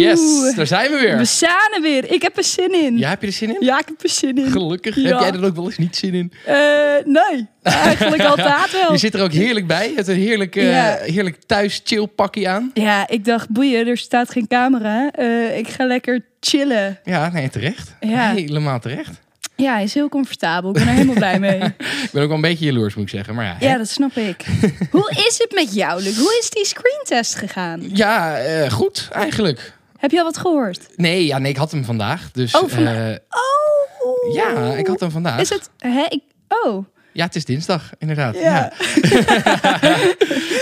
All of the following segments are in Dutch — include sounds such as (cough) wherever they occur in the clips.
Yes, daar zijn we weer. We staan er weer. Ik heb er zin in. Ja, heb je er zin in? Ja, ik heb er zin in. Gelukkig. Ja. Heb jij er ook wel eens niet zin in? Eh, nee, eigenlijk altijd wel. (laughs) Je zit er ook heerlijk bij. Je hebt een heerlijk, eh, Ja. heerlijk thuis chill pakje aan. Ja, ik dacht, boeien, er staat geen camera. Eh, ik ga lekker chillen. Ja, nee, terecht. Ja. Helemaal terecht. Ja, hij is heel comfortabel. Ik ben er helemaal blij mee. (laughs) Ik ben ook wel een beetje jaloers, moet ik zeggen. Maar ja? Ja, dat snap ik. (laughs) Hoe is het met jou, Luc? Hoe is die screentest gegaan? ja goed eigenlijk. Heb je al wat gehoord? Nee, ja, nee, ik had hem vandaag. Dus, Oh, vandaag. eh, Oh! ja, ik had hem vandaag. Is het... Hè? Ik, oh. Ja, het is dinsdag, inderdaad. Ja,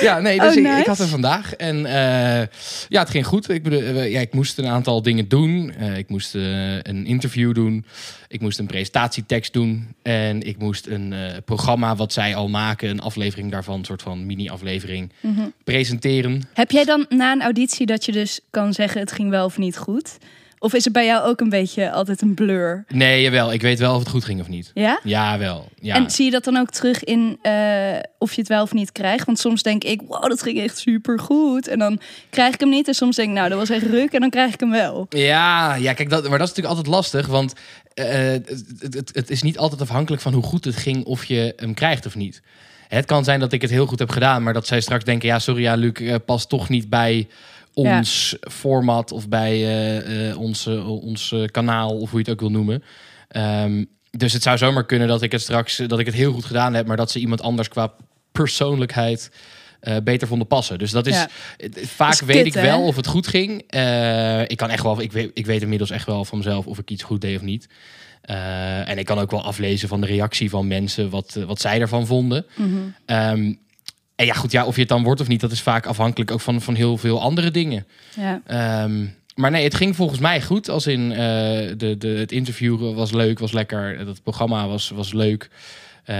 Ja. (laughs) nee, dus Oh, ik, nice. ik had hem vandaag. En eh, ja, het ging goed. Ik, eh, ja, ik moest een aantal dingen doen. Eh, ik moest een interview doen. Ik moest een presentatietekst doen. En ik moest een programma wat zij al maken, een aflevering daarvan, een soort van mini-aflevering, Mhm. presenteren. Heb jij dan na een auditie dat je dus kan zeggen het ging wel of niet goed? Of is het bij jou ook een beetje altijd een blur? Nee, jawel. Ik weet wel of het goed ging of niet. Ja? Ja, wel. Ja. En zie je dat dan ook terug in eh, of je het wel of niet krijgt? Want soms denk ik, wow, dat ging echt super goed. En dan krijg ik hem niet. En soms denk ik, nou, dat was echt ruk. En dan krijg ik hem wel. Ja, ja, kijk, dat, maar dat is natuurlijk altijd lastig, want eh, het, het, het is niet altijd afhankelijk van hoe goed het ging of je hem krijgt of niet. Het kan zijn dat ik het heel goed heb gedaan, maar dat zij straks denken, ja, sorry, ja, Luc, eh, past toch niet bij ons format of bij eh, ons, eh, ons kanaal of hoe je het ook wil noemen. Ehm, dus het zou zomaar kunnen dat ik het straks, dat ik het heel goed gedaan heb, maar dat ze iemand anders qua persoonlijkheid beter vonden passen. Dus dat is Ja. vaak is weet ik hè? wel of het goed ging. Ik kan echt wel, ik weet, ik weet inmiddels echt wel van mezelf of ik iets goed deed of niet. En ik kan ook wel aflezen van de reactie van mensen wat, wat zij ervan vonden. Mhm. Ehm, en ja, goed, ja, of je het dan wordt of niet, dat is vaak afhankelijk ook van, van heel veel andere dingen. Ja. Ehm, maar nee, het ging volgens mij goed. Als in eh, de, de, het interview was leuk, was lekker. Het programma was, was leuk. Eh,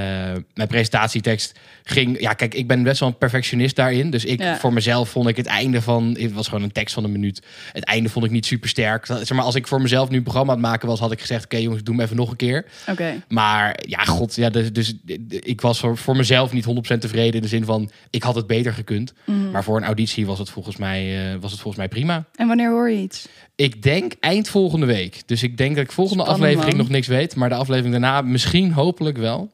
mijn presentatietekst ging. Ja, kijk, ik ben best wel een perfectionist daarin. Dus ik Ja. voor mezelf vond ik het einde van. Het was gewoon een tekst van een minuut. Het einde vond ik niet super sterk. Zeg maar, als ik voor mezelf nu een programma aan het maken was, had ik gezegd: Oké, jongens, doe hem even nog een keer. Oké. Maar ja, god, ja, dus, dus ik was voor, voor mezelf niet 100% tevreden. In de zin van: ik had het beter gekund. Mhm. Maar voor een auditie was het volgens mij, eh, was het volgens mij prima. En wanneer hoor je iets? Ik denk eind volgende week. Dus ik denk dat ik volgende Spannend, aflevering man. nog niks weet. Maar de aflevering daarna misschien hopelijk wel.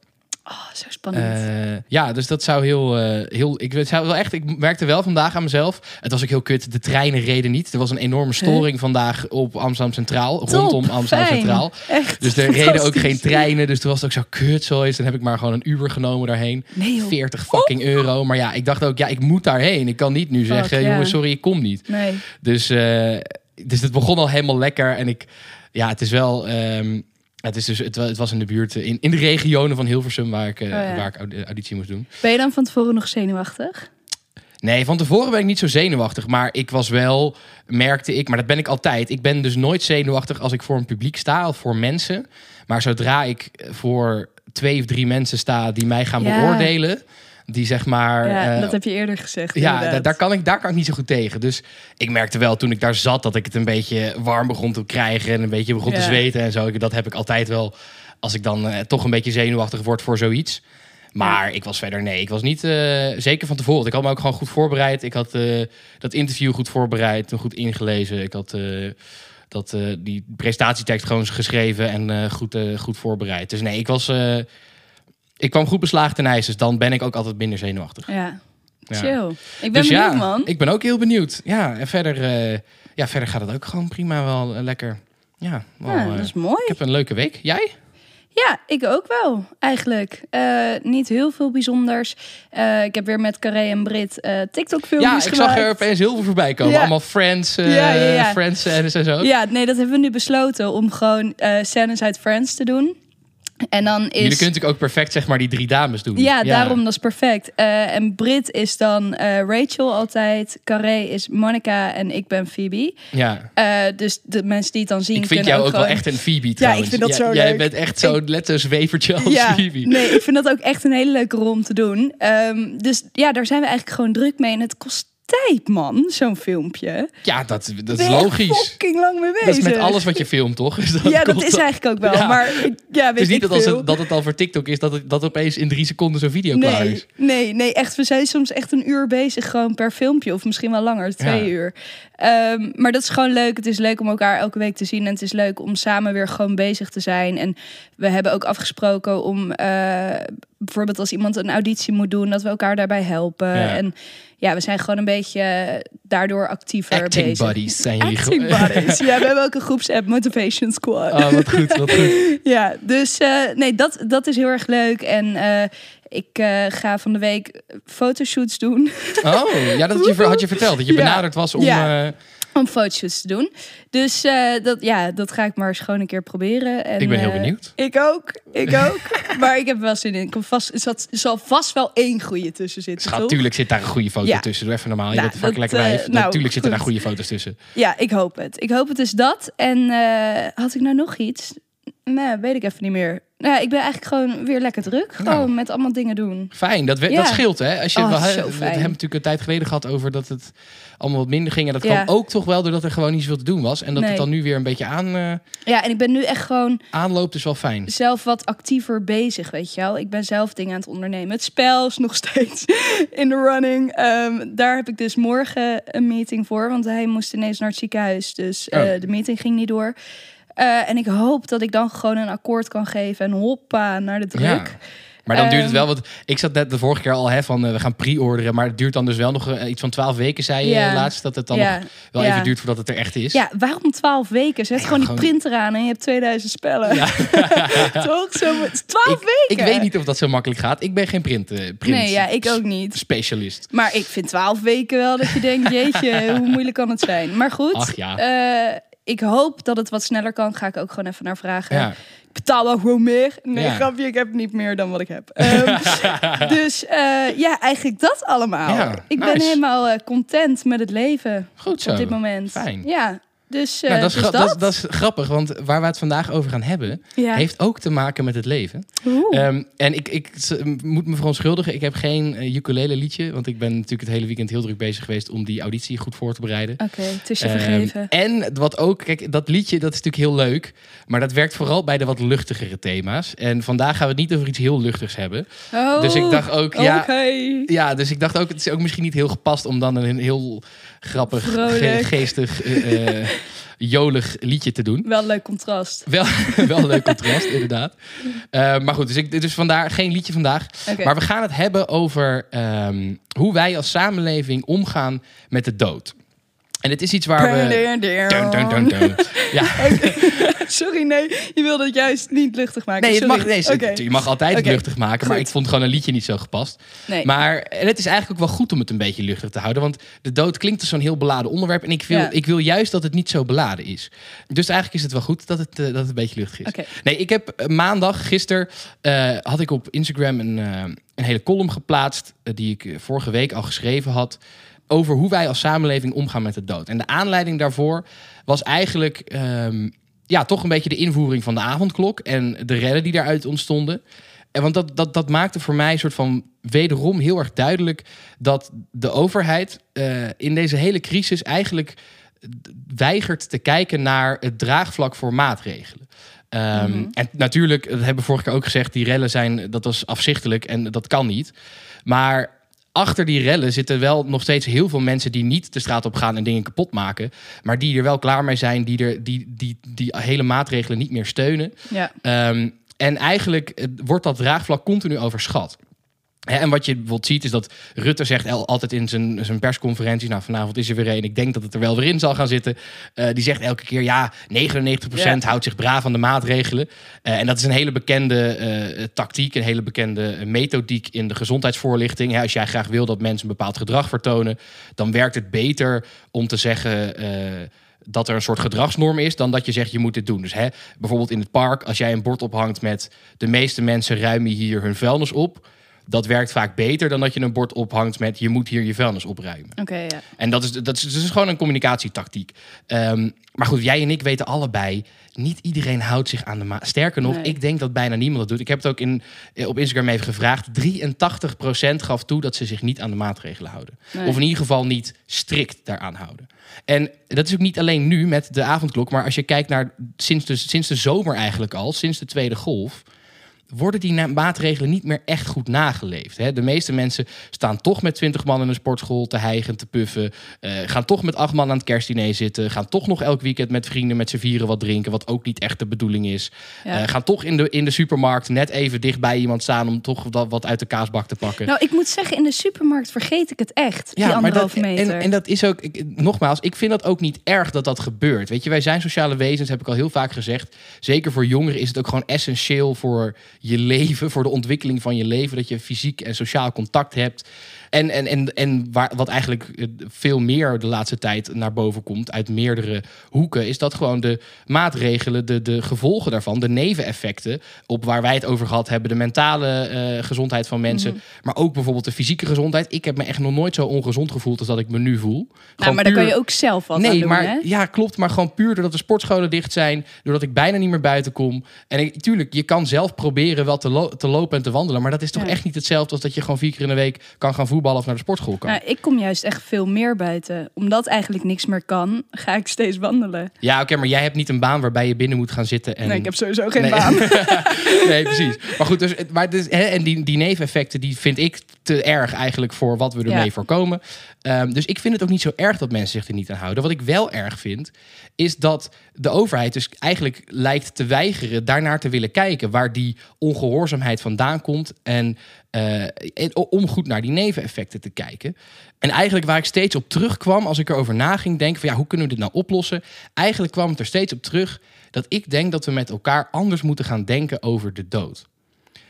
Oh, zo spannend. Eh, ja, dus dat zou heel... eh, heel ik, zou wel echt, ik merkte wel vandaag aan mezelf. Het was ook heel kut. De treinen reden niet. Er was een enorme storing vandaag op Amsterdam Centraal. Top, rondom Amsterdam fijn. Centraal. Echt. Dus er reden ook geen treinen. Dus toen was het ook zo kut zo is. Dan heb ik maar gewoon een Uber genomen daarheen. Nee, joh. 40 fucking euro. Maar ja, ik dacht ook, ja, ik moet daarheen. Ik kan niet nu Fuck, zeggen, ja. jongens, sorry, ik kom niet. Nee. Dus, eh, dus het begon al helemaal lekker. En ik, ja, het is wel. ehm, het, is dus, het, wa- het was in de buurt, eh, in, in de regionen van Hilversum, waar ik, eh, Oh ja. waar ik audi- auditie moest doen. Ben je dan van tevoren nog zenuwachtig? Nee, van tevoren ben ik niet zo zenuwachtig. Maar ik was wel, merkte ik, maar dat ben ik altijd. Ik ben dus nooit zenuwachtig als ik voor een publiek sta of voor mensen. Maar zodra ik voor twee of drie mensen sta die mij gaan Ja. beoordelen. Die zeg maar. Ja, eh, dat heb je eerder gezegd. Ja, da- daar, kan ik, daar kan ik niet zo goed tegen. Dus ik merkte wel toen ik daar zat dat ik het een beetje warm begon te krijgen en een beetje begon te zweten en zo. Dat heb ik altijd wel als ik dan eh, toch een beetje zenuwachtig word voor zoiets. Maar ik was verder, nee, ik was niet, eh, zeker van tevoren. Ik had me ook gewoon goed voorbereid. Ik had dat interview goed voorbereid goed ingelezen. Ik had dat, die presentatietekst gewoon geschreven en goed, goed voorbereid. Dus nee, ik was, ik kwam goed beslagen ten ijs. Dus dan ben ik ook altijd minder zenuwachtig. Ja. Ja. Chill. Ik ben Dus benieuwd, ja, man. Ik ben ook heel benieuwd. Ja, en verder, eh, ja, verder gaat het ook gewoon prima wel eh, lekker. Ja, wel, Ja, eh, dat is mooi. ik heb een leuke week. Jij? Ja, ik ook wel, eigenlijk. Niet heel veel bijzonders. Ik heb weer met Carré en Brit eh Ja, TikTok-filmpjes ik zag er opeens heel veel voorbij komen. Ja. Allemaal Friends, Ja, ja, ja. Friends scènes en zo. Ja, nee, dat hebben we nu besloten om gewoon scènes uit Friends te doen. En dan is... Jullie kunnen natuurlijk ook perfect zeg maar die drie dames doen. Ja, daarom dat is perfect. Eh, en Brit is dan eh, Rachel altijd. Carré is Monica en ik ben Phoebe. Ja. Eh, dus de mensen die het dan zien Ik vind jou ook gewoon... wel echt een Phoebe trouwens. vind dat Ja, zo Jij leuk. bent echt zo'n zo'n zwevertje als ja, Phoebe. nee, ik vind dat ook echt een hele leuke rol om te doen. Ehm, dus ja, daar zijn we eigenlijk gewoon druk mee. En het kost tijd, man, zo'n filmpje. Ja, dat, dat is logisch. fucking lang mee bezig. Dat is met alles wat je filmt, toch? Dus ja, dat is eigenlijk ook wel. Ja. Maar ja, weet is niet ik dat, als veel. het, dat het al voor TikTok is, dat het dat opeens in drie seconden zo'n video klaar Nee, is. nee, nee, echt. We zijn soms echt een uur bezig gewoon per filmpje. Of misschien wel langer, twee Ja. uur. Ehm, maar dat is gewoon leuk. Het is leuk om elkaar elke week te zien. En het is leuk om samen weer gewoon bezig te zijn. En we hebben ook afgesproken om... eh, bijvoorbeeld als iemand een auditie moet doen... dat we elkaar daarbij helpen. Ja. En ja, we zijn gewoon een beetje daardoor actiever Acting bezig. buddies zijn jullie Acting buddies. (laughs) Ja, we hebben ook een groepsapp Motivation Squad. Oh, wat goed, wat goed. (laughs) Ja, dus eh, nee, dat, dat is heel erg leuk. En eh, ik eh, ga van de week fotoshoots doen. Oh, ja, dat had je, had je verteld. Dat je (laughs) benaderd was om... Ja. Om fotoshoots te doen. Dus eh, dat, ja, dat ga ik maar eens gewoon een keer proberen. En, ik ben heel eh, benieuwd. Ik ook, ik ook. (laughs) maar ik heb wel zin in. Ik kom vast, er zat- er zal vast wel één goede tussen zitten, toch? Natuurlijk zit daar een goede foto Ja. tussen. Doe even normaal. Je Nou, bent een fucking dat, lekker eh, wijf. nou, Natuurlijk zitten daar goed. goede foto's tussen. Ja, ik hoop het. Ik hoop het is dat. En had ik nou nog iets? Nee, weet ik even niet meer. Nou, ik ben eigenlijk gewoon weer lekker druk. Gewoon Nou. met allemaal dingen doen. Fijn, dat, we- Ja. dat scheelt hè. Als je, Oh, we, zo hebben- we hebben natuurlijk een tijd geleden gehad over dat het allemaal wat minder ging. En dat Ja. kwam ook toch wel doordat er gewoon niet zoveel te doen was. En dat Nee. het dan nu weer een beetje aan, eh, Ja, en ik ben nu echt gewoon aanloopt is wel fijn. zelf wat actiever bezig, weet je wel. Ik ben zelf dingen aan het ondernemen. Het spel is nog (laughs) steeds in de running. Ehm, daar heb ik dus morgen een meeting voor, want hij moest ineens naar het ziekenhuis. Dus eh, Oh. de meeting ging niet door. Eh, en ik hoop dat ik dan gewoon een akkoord kan geven en hoppa naar de druk. Ja. Maar dan duurt het Ehm, wel, want ik zat net de vorige keer al hè, van eh, we gaan pre-orderen, maar het duurt dan dus wel nog eh, iets van 12 weken, zei je laatst, dat het dan nog wel even duurt voordat het er echt is. Ja, waarom 12 weken? Zet Ja, gewoon die gewoon- printer aan en je hebt 2000 spellen. (laughs) Toch? Zo, 12 Ik weken? weet niet of dat zo makkelijk gaat. Ik ben geen print, print Nee, ja, ik ook niet. specialist. Maar ik vind 12 weken wel dat je denkt, jeetje, (laughs) hoe moeilijk kan het zijn? Maar goed, Ach ja. Ik hoop dat het wat sneller kan. Ga ik ook gewoon even naar vragen. Ja. Ik betaal wel gewoon meer. Nee, Ja. grapje, ik heb niet meer dan wat ik heb. (laughs) Ehm, dus eh, ja, eigenlijk dat allemaal. Ja, ik ben helemaal eh, content met het leven Goed zo. op dit moment. Fijn. Ja, dus, eh, Nou, dat, is dus dat, dat is grappig, want waar we het vandaag over gaan hebben, ja. heeft ook te maken met het leven. Ehm, en ik, ik moet me verontschuldigen, ik heb geen uh, ukulele liedje, want ik ben natuurlijk het hele weekend heel druk bezig geweest om die auditie goed voor te bereiden. Oké, is je Ehm, vergeven. en wat ook, kijk, dat liedje dat is natuurlijk heel leuk, maar dat werkt vooral bij de wat luchtigere thema's. En vandaag gaan we het niet over iets heel luchtigs hebben. Oh, dus ik dacht ook, ja, Oké. ja, dus ik dacht ook, het is ook misschien niet heel gepast om dan een heel grappig, ge- geestig, eh, eh, jolig liedje te doen. Wel een leuk contrast. Wel, (laughs) wel een leuk contrast, inderdaad. Eh, maar goed, dus, ik, dus vandaar geen liedje vandaag. Maar we gaan het hebben over ehm, hoe wij als samenleving omgaan met de dood. En het is iets waar we... Dun, dun, dun, dun. Ja, (laughs) Sorry, nee. Je wilde het juist niet luchtig maken. nee, het mag, nee, je mag altijd luchtig maken, maar ik vond gewoon een liedje niet zo gepast. Nee. Maar en het is eigenlijk ook wel goed om het een beetje luchtig te houden. Want de dood klinkt als zo'n heel beladen onderwerp. En ik wil, Ja. ik wil juist dat het niet zo beladen is. Dus eigenlijk is het wel goed dat het, eh, dat het een beetje luchtig is. Nee, ik heb eh, maandag, gisteren, eh, had ik op Instagram een, een hele column geplaatst. die ik vorige week al geschreven had. Over hoe wij als samenleving omgaan met de dood. En de aanleiding daarvoor was eigenlijk. ehm, ja, toch een beetje de invoering van de avondklok. En de redden die daaruit ontstonden. En want dat, dat, dat maakte voor mij een soort van wederom heel erg duidelijk dat de overheid eh, in deze hele crisis eigenlijk weigert te kijken naar het draagvlak voor maatregelen. Ehm, Mhm. En natuurlijk, dat hebben we vorige keer ook gezegd, die rellen zijn, dat was afzichtelijk en dat kan niet. Maar achter die rellen zitten wel nog steeds heel veel mensen die niet de straat op gaan en dingen kapot maken. Maar die er wel klaar mee zijn, die, er, die, die, die hele maatregelen niet meer steunen. Ja. Ehm, en eigenlijk eh, wordt dat draagvlak continu overschat. En wat je bijvoorbeeld ziet is dat Rutte zegt altijd in zijn, zijn persconferenties... nou, vanavond is er weer een, ik denk dat het er wel weer in zal gaan zitten. Eh, die zegt elke keer, ja, 99% Ja. houdt zich braaf aan de maatregelen. Eh, en dat is een hele bekende eh, tactiek, een hele bekende methodiek in de gezondheidsvoorlichting. Hè, als jij graag wil dat mensen een bepaald gedrag vertonen... dan werkt het beter om te zeggen... dat er een soort gedragsnorm is dan dat je zegt je moet dit doen. Dus hè, bijvoorbeeld in het park, als jij een bord ophangt met de meeste mensen ruimen hier hun vuilnis op. Dat werkt vaak beter dan dat je een bord ophangt met je moet hier je vuilnis opruimen. Oké, ja. En dat is, dat is, dat is gewoon een communicatietactiek. Ehm, maar goed, jij en ik weten allebei, niet iedereen houdt zich aan de maat. Sterker nog, Nee. ik denk dat bijna niemand dat doet. Ik heb het ook in, eh, op Instagram even gevraagd. 83% gaf toe dat ze zich niet aan de maatregelen houden. Nee. Of in ieder geval niet strikt daaraan houden. En dat is ook niet alleen nu met de avondklok, maar als je kijkt naar sinds de, sinds de zomer eigenlijk al, sinds de tweede golf, worden die maatregelen niet meer echt goed nageleefd. Hè? De meeste mensen staan toch met 20 man in een sportschool te hijgen, te puffen. eh, gaan toch met acht man aan het kerstdiner zitten. Gaan toch nog elk weekend met vrienden met z'n vieren wat drinken, wat ook niet echt de bedoeling is. Ja. Eh, gaan toch in de, in de supermarkt net even dicht bij iemand staan om toch wat, wat uit de kaasbak te pakken. Nou, ik moet zeggen, in de supermarkt vergeet ik het echt. die maar dat, anderhalve meter. en, en dat is ook, ik, nogmaals, ik vind dat ook niet erg dat dat gebeurt. Weet je, wij zijn sociale wezens, heb ik al heel vaak gezegd. Zeker voor jongeren is het ook gewoon essentieel voor je leven, voor de ontwikkeling van je leven, dat je fysiek en sociaal contact hebt. En, en, en, en waar, wat eigenlijk eh, veel meer de laatste tijd naar boven komt uit meerdere hoeken, is dat gewoon de maatregelen, de, de gevolgen daarvan, de neveneffecten, op waar wij het over gehad hebben, de mentale eh, gezondheid van mensen, Mhm. maar ook bijvoorbeeld de fysieke gezondheid. Ik heb me echt nog nooit zo ongezond gevoeld als dat ik me nu voel. nou, maar daar kan je ook zelf wat aan Nee, doen, maar hè? ja, klopt. Maar gewoon puur doordat de sportscholen dicht zijn. Doordat ik bijna niet meer buiten kom. En ik, tuurlijk, je kan zelf proberen wel te, lo- te lopen en te wandelen. Maar dat is toch Ja. echt niet hetzelfde als dat je gewoon vier keer in de week kan gaan voetballen of naar de sportschool kan. Nou, ik kom juist echt veel meer buiten. Omdat eigenlijk niks meer kan, ga ik steeds wandelen. Ja, oké, maar jij hebt niet een baan waarbij je binnen moet gaan zitten. En... Nee, ik heb sowieso geen Nee. baan. (laughs) nee, precies. Maar goed, dus, maar dus, hè, en die, die neveneffecten die vind ik te erg eigenlijk voor wat we ermee Ja. voorkomen. Ehm, dus ik vind het ook niet zo erg dat mensen zich er niet aan houden. Wat ik wel erg vind, is dat de overheid dus eigenlijk lijkt te weigeren daarnaar te willen kijken waar die ongehoorzaamheid vandaan komt. En, eh, om goed naar die neveneffecten te kijken. En eigenlijk waar ik steeds op terugkwam als ik erover na ging denken van ja, hoe kunnen we dit nou oplossen? Eigenlijk kwam het er steeds op terug dat ik denk dat we met elkaar anders moeten gaan denken over de dood.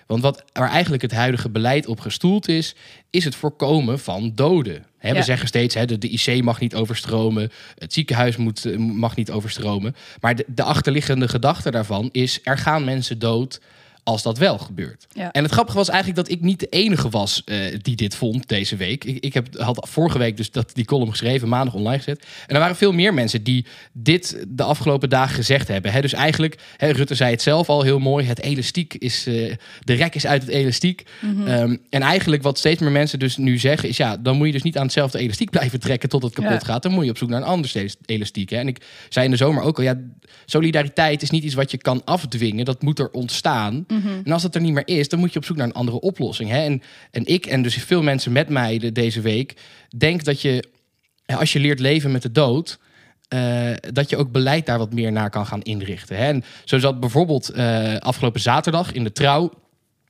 Want wat waar eigenlijk het huidige beleid op gestoeld is, is het voorkomen van doden. We Ja. zeggen steeds, hè, de, de IC mag niet overstromen, het ziekenhuis moet, eh, mag niet overstromen. Maar de, de achterliggende gedachte daarvan is, er gaan mensen dood als dat wel gebeurt. Ja. En het grappige was eigenlijk dat ik niet de enige was eh, die dit vond deze week. Ik, ik heb, had vorige week dus dat, die column geschreven, maandag online gezet. En er waren veel meer mensen die dit de afgelopen dagen gezegd hebben. Hè, dus eigenlijk, hè, Rutte zei het zelf al heel mooi, het elastiek is, eh, de rek is uit het elastiek. Mhm. Ehm, en eigenlijk wat steeds meer mensen dus nu zeggen is, ja, dan moet je dus niet aan hetzelfde elastiek (laughs) blijven trekken tot het kapot Ja. gaat. Dan moet je op zoek naar een ander steeds elastiek. Hè. En ik zei in de zomer ook al, ja, solidariteit is niet iets wat je kan afdwingen. Dat moet er ontstaan. Mhm. En als dat er niet meer is, dan moet je op zoek naar een andere oplossing. Hè? En, en ik en dus veel mensen met mij de, deze week, denk dat je, als je leert leven met de dood, eh, dat je ook beleid daar wat meer naar kan gaan inrichten. Hè? En zo zat bijvoorbeeld eh, afgelopen zaterdag in de trouw.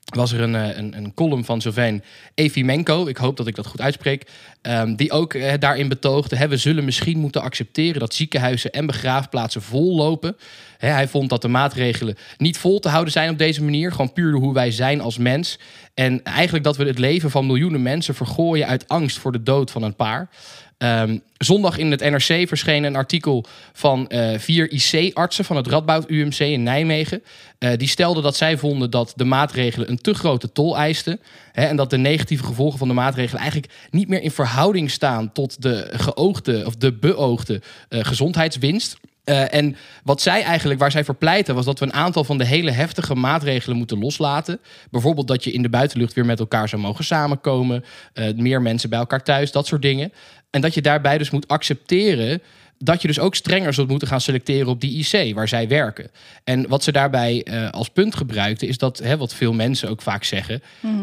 Was er een, eh, een, een column van Sylvain Evimenko, ik hoop dat ik dat goed uitspreek, ehm, die ook eh, daarin betoogde: we zullen misschien moeten accepteren dat ziekenhuizen en begraafplaatsen vol lopen. Hij vond dat de maatregelen niet vol te houden zijn op deze manier, gewoon puur hoe wij zijn als mens. En eigenlijk dat we het leven van miljoenen mensen vergooien uit angst voor de dood van een paar. Ehm, zondag in het NRC verscheen een artikel van eh, vier IC-artsen van het Radboud UMC in Nijmegen. Eh, die stelden dat zij vonden dat de maatregelen een te grote tol eisten. Hè, en dat de negatieve gevolgen van de maatregelen eigenlijk niet meer in verhouding staan tot de geoogde of de beoogde eh, gezondheidswinst. Eh, en wat zij eigenlijk, waar zij voor pleiten, was dat we een aantal van de hele heftige maatregelen moeten loslaten. Bijvoorbeeld dat je in de buitenlucht weer met elkaar zou mogen samenkomen. eh, meer mensen bij elkaar thuis, dat soort dingen. En dat je daarbij dus moet accepteren dat je dus ook strenger zult moeten gaan selecteren op die IC waar zij werken. En wat ze daarbij eh, als punt gebruikten, is dat, hè, wat veel mensen ook vaak zeggen, Mhm.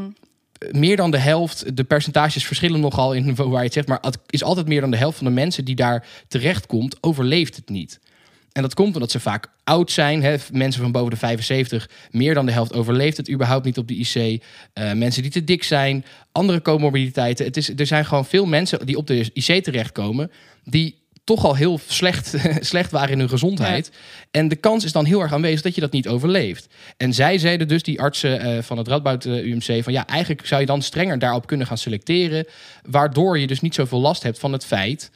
meer dan de helft, de percentages verschillen nogal in (laughs) waar je het zegt, maar het is altijd meer dan de helft van de mensen die daar terechtkomt, overleeft het niet. En dat komt omdat ze vaak oud zijn. Hè? Mensen van boven de 75, meer dan de helft overleeft het überhaupt niet op de IC. Eh, mensen die te dik zijn, andere comorbiditeiten. Het is, er zijn gewoon veel mensen die op de IC terechtkomen, die toch al heel slecht, (laughs) slecht waren in hun gezondheid. En de kans is dan heel erg aanwezig dat je dat niet overleeft. En zij zeiden dus, die artsen eh, van het Radboud eh, UMC, van ja, eigenlijk zou je dan strenger daarop kunnen gaan selecteren, waardoor je dus niet zoveel last hebt van het feit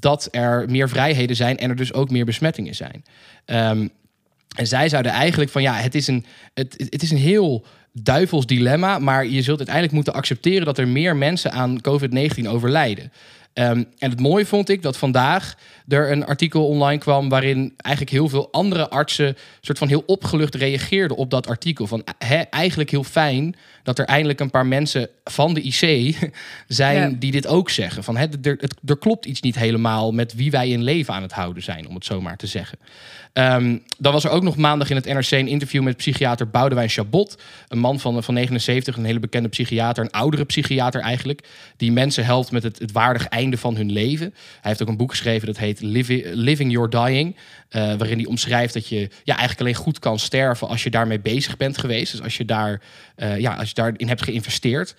dat er meer vrijheden zijn en er dus ook meer besmettingen zijn. Ehm, en zij zouden eigenlijk van ja, het is een, het, het is een heel duivels dilemma, maar je zult uiteindelijk moeten accepteren dat er meer mensen aan COVID-19 overlijden. Ehm, en het mooie vond ik dat vandaag er een artikel online kwam waarin eigenlijk heel veel andere artsen soort van heel opgelucht reageerden op dat artikel. Van eigenlijk heel fijn dat er eindelijk een paar mensen van de IC (laughs) zijn die dit ook zeggen. Van er, het, er klopt iets niet helemaal met wie wij in leven aan het houden zijn, om het zo maar te zeggen. Um, dan was er ook nog maandag in het NRC een interview met psychiater Boudewijn Chabot. Een man van, van 79, een hele bekende psychiater, een oudere psychiater eigenlijk. Die mensen helpt met het, het waardig einde van hun leven. Hij heeft ook een boek geschreven dat heet Living, Your Dying. Uh, waarin hij omschrijft dat je ja, eigenlijk alleen goed kan sterven als je daarmee bezig bent geweest. Dus als je, daar, uh, ja, als je daarin hebt geïnvesteerd.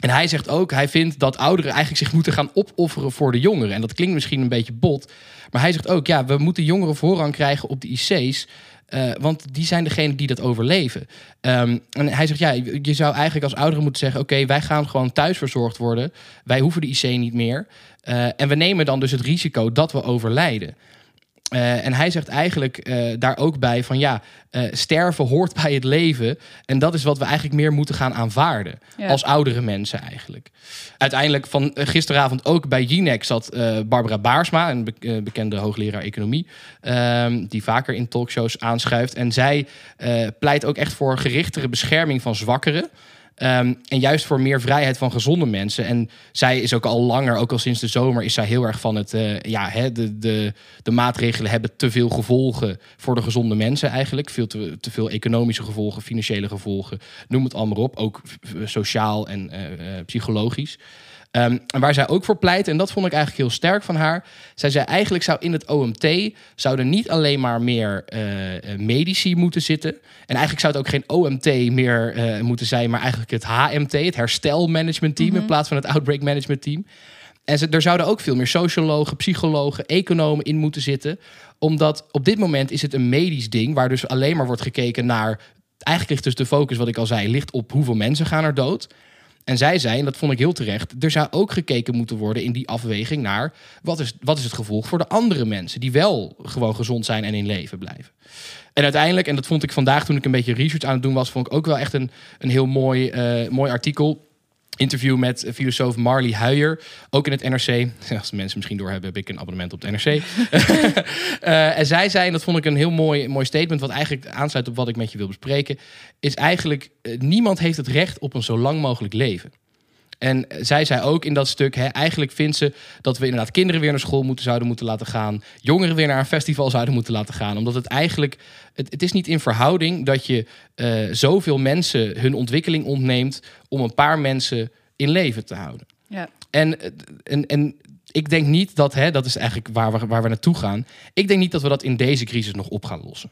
En hij zegt ook, hij vindt dat ouderen eigenlijk zich moeten gaan opofferen voor de jongeren. En dat klinkt misschien een beetje bot. Maar hij zegt ook, ja, we moeten jongeren voorrang krijgen op de IC's. Uh, want die zijn degene die dat overleven. Um, en hij zegt, ja, je zou eigenlijk als ouderen moeten zeggen... oké, wij gaan gewoon thuis verzorgd worden. Wij hoeven de IC niet meer. Uh, en we nemen dan dus het risico dat we overlijden. Uh, en hij zegt eigenlijk uh, daar ook bij van ja, uh, sterven hoort bij het leven. En dat is wat we eigenlijk meer moeten gaan aanvaarden. Ja. Als oudere mensen eigenlijk. Uiteindelijk van gisteravond ook bij Jinek zat Barbara Baarsma, een be bekende hoogleraar economie. Ehm, die vaker in talkshows aanschuift. En zij pleit ook echt voor gerichtere bescherming van zwakkeren. Um, en juist voor meer vrijheid van gezonde mensen. En zij is ook al langer, ook al sinds de zomer, is zij heel erg van het. Uh, ja, hè, de, de, de maatregelen hebben te veel gevolgen voor de gezonde mensen eigenlijk. Veel te, veel economische gevolgen, financiële gevolgen. Noem het allemaal op. Ook sociaal en uh, uh, psychologisch. Um, en waar zij ook voor pleit, en dat vond ik eigenlijk heel sterk van haar. Zij zei eigenlijk zou in het OMT zouden niet alleen maar meer uh, medici moeten zitten. En eigenlijk zou het ook geen OMT meer uh, moeten zijn, maar eigenlijk het HMT, het herstelmanagement team, mm -hmm. in plaats van het outbreak management team. En ze, er zouden ook veel meer sociologen, psychologen, economen in moeten zitten. Omdat op dit moment is het een medisch ding, waar dus alleen maar wordt gekeken naar. Eigenlijk ligt dus de focus, wat ik al zei, ligt op hoeveel mensen gaan er dood. En zij zei, en dat vond ik heel terecht, er zou ook gekeken moeten worden in die afweging naar wat is, wat is het gevolg voor de andere mensen die wel gewoon gezond zijn en in leven blijven. En uiteindelijk, en dat vond ik vandaag toen ik een beetje research aan het doen was, vond ik ook wel echt een, een heel mooi, uh, mooi artikel interview met filosoof Marley Huijer, ook in het NRC. (laughs) Als mensen misschien doorhebben, heb ik een abonnement op het NRC. uh, (laughs) en zij zei, en dat vond ik een heel mooi, mooi statement, wat eigenlijk aansluit op wat ik met je wil bespreken, is eigenlijk, uh, niemand heeft het recht op een zo lang mogelijk leven. En zij zei ook in dat stuk, hè, eigenlijk vindt ze dat we inderdaad kinderen weer naar school moeten, zouden moeten laten gaan. Jongeren weer naar een festival zouden moeten laten gaan. Omdat het eigenlijk, het, het is niet in verhouding dat je uh, zoveel mensen hun ontwikkeling ontneemt om een paar mensen in leven te houden. Ja. En, en, en ik denk niet dat, hè, dat is eigenlijk waar we, waar we naartoe gaan. Ik denk niet dat we dat in deze crisis nog op gaan lossen.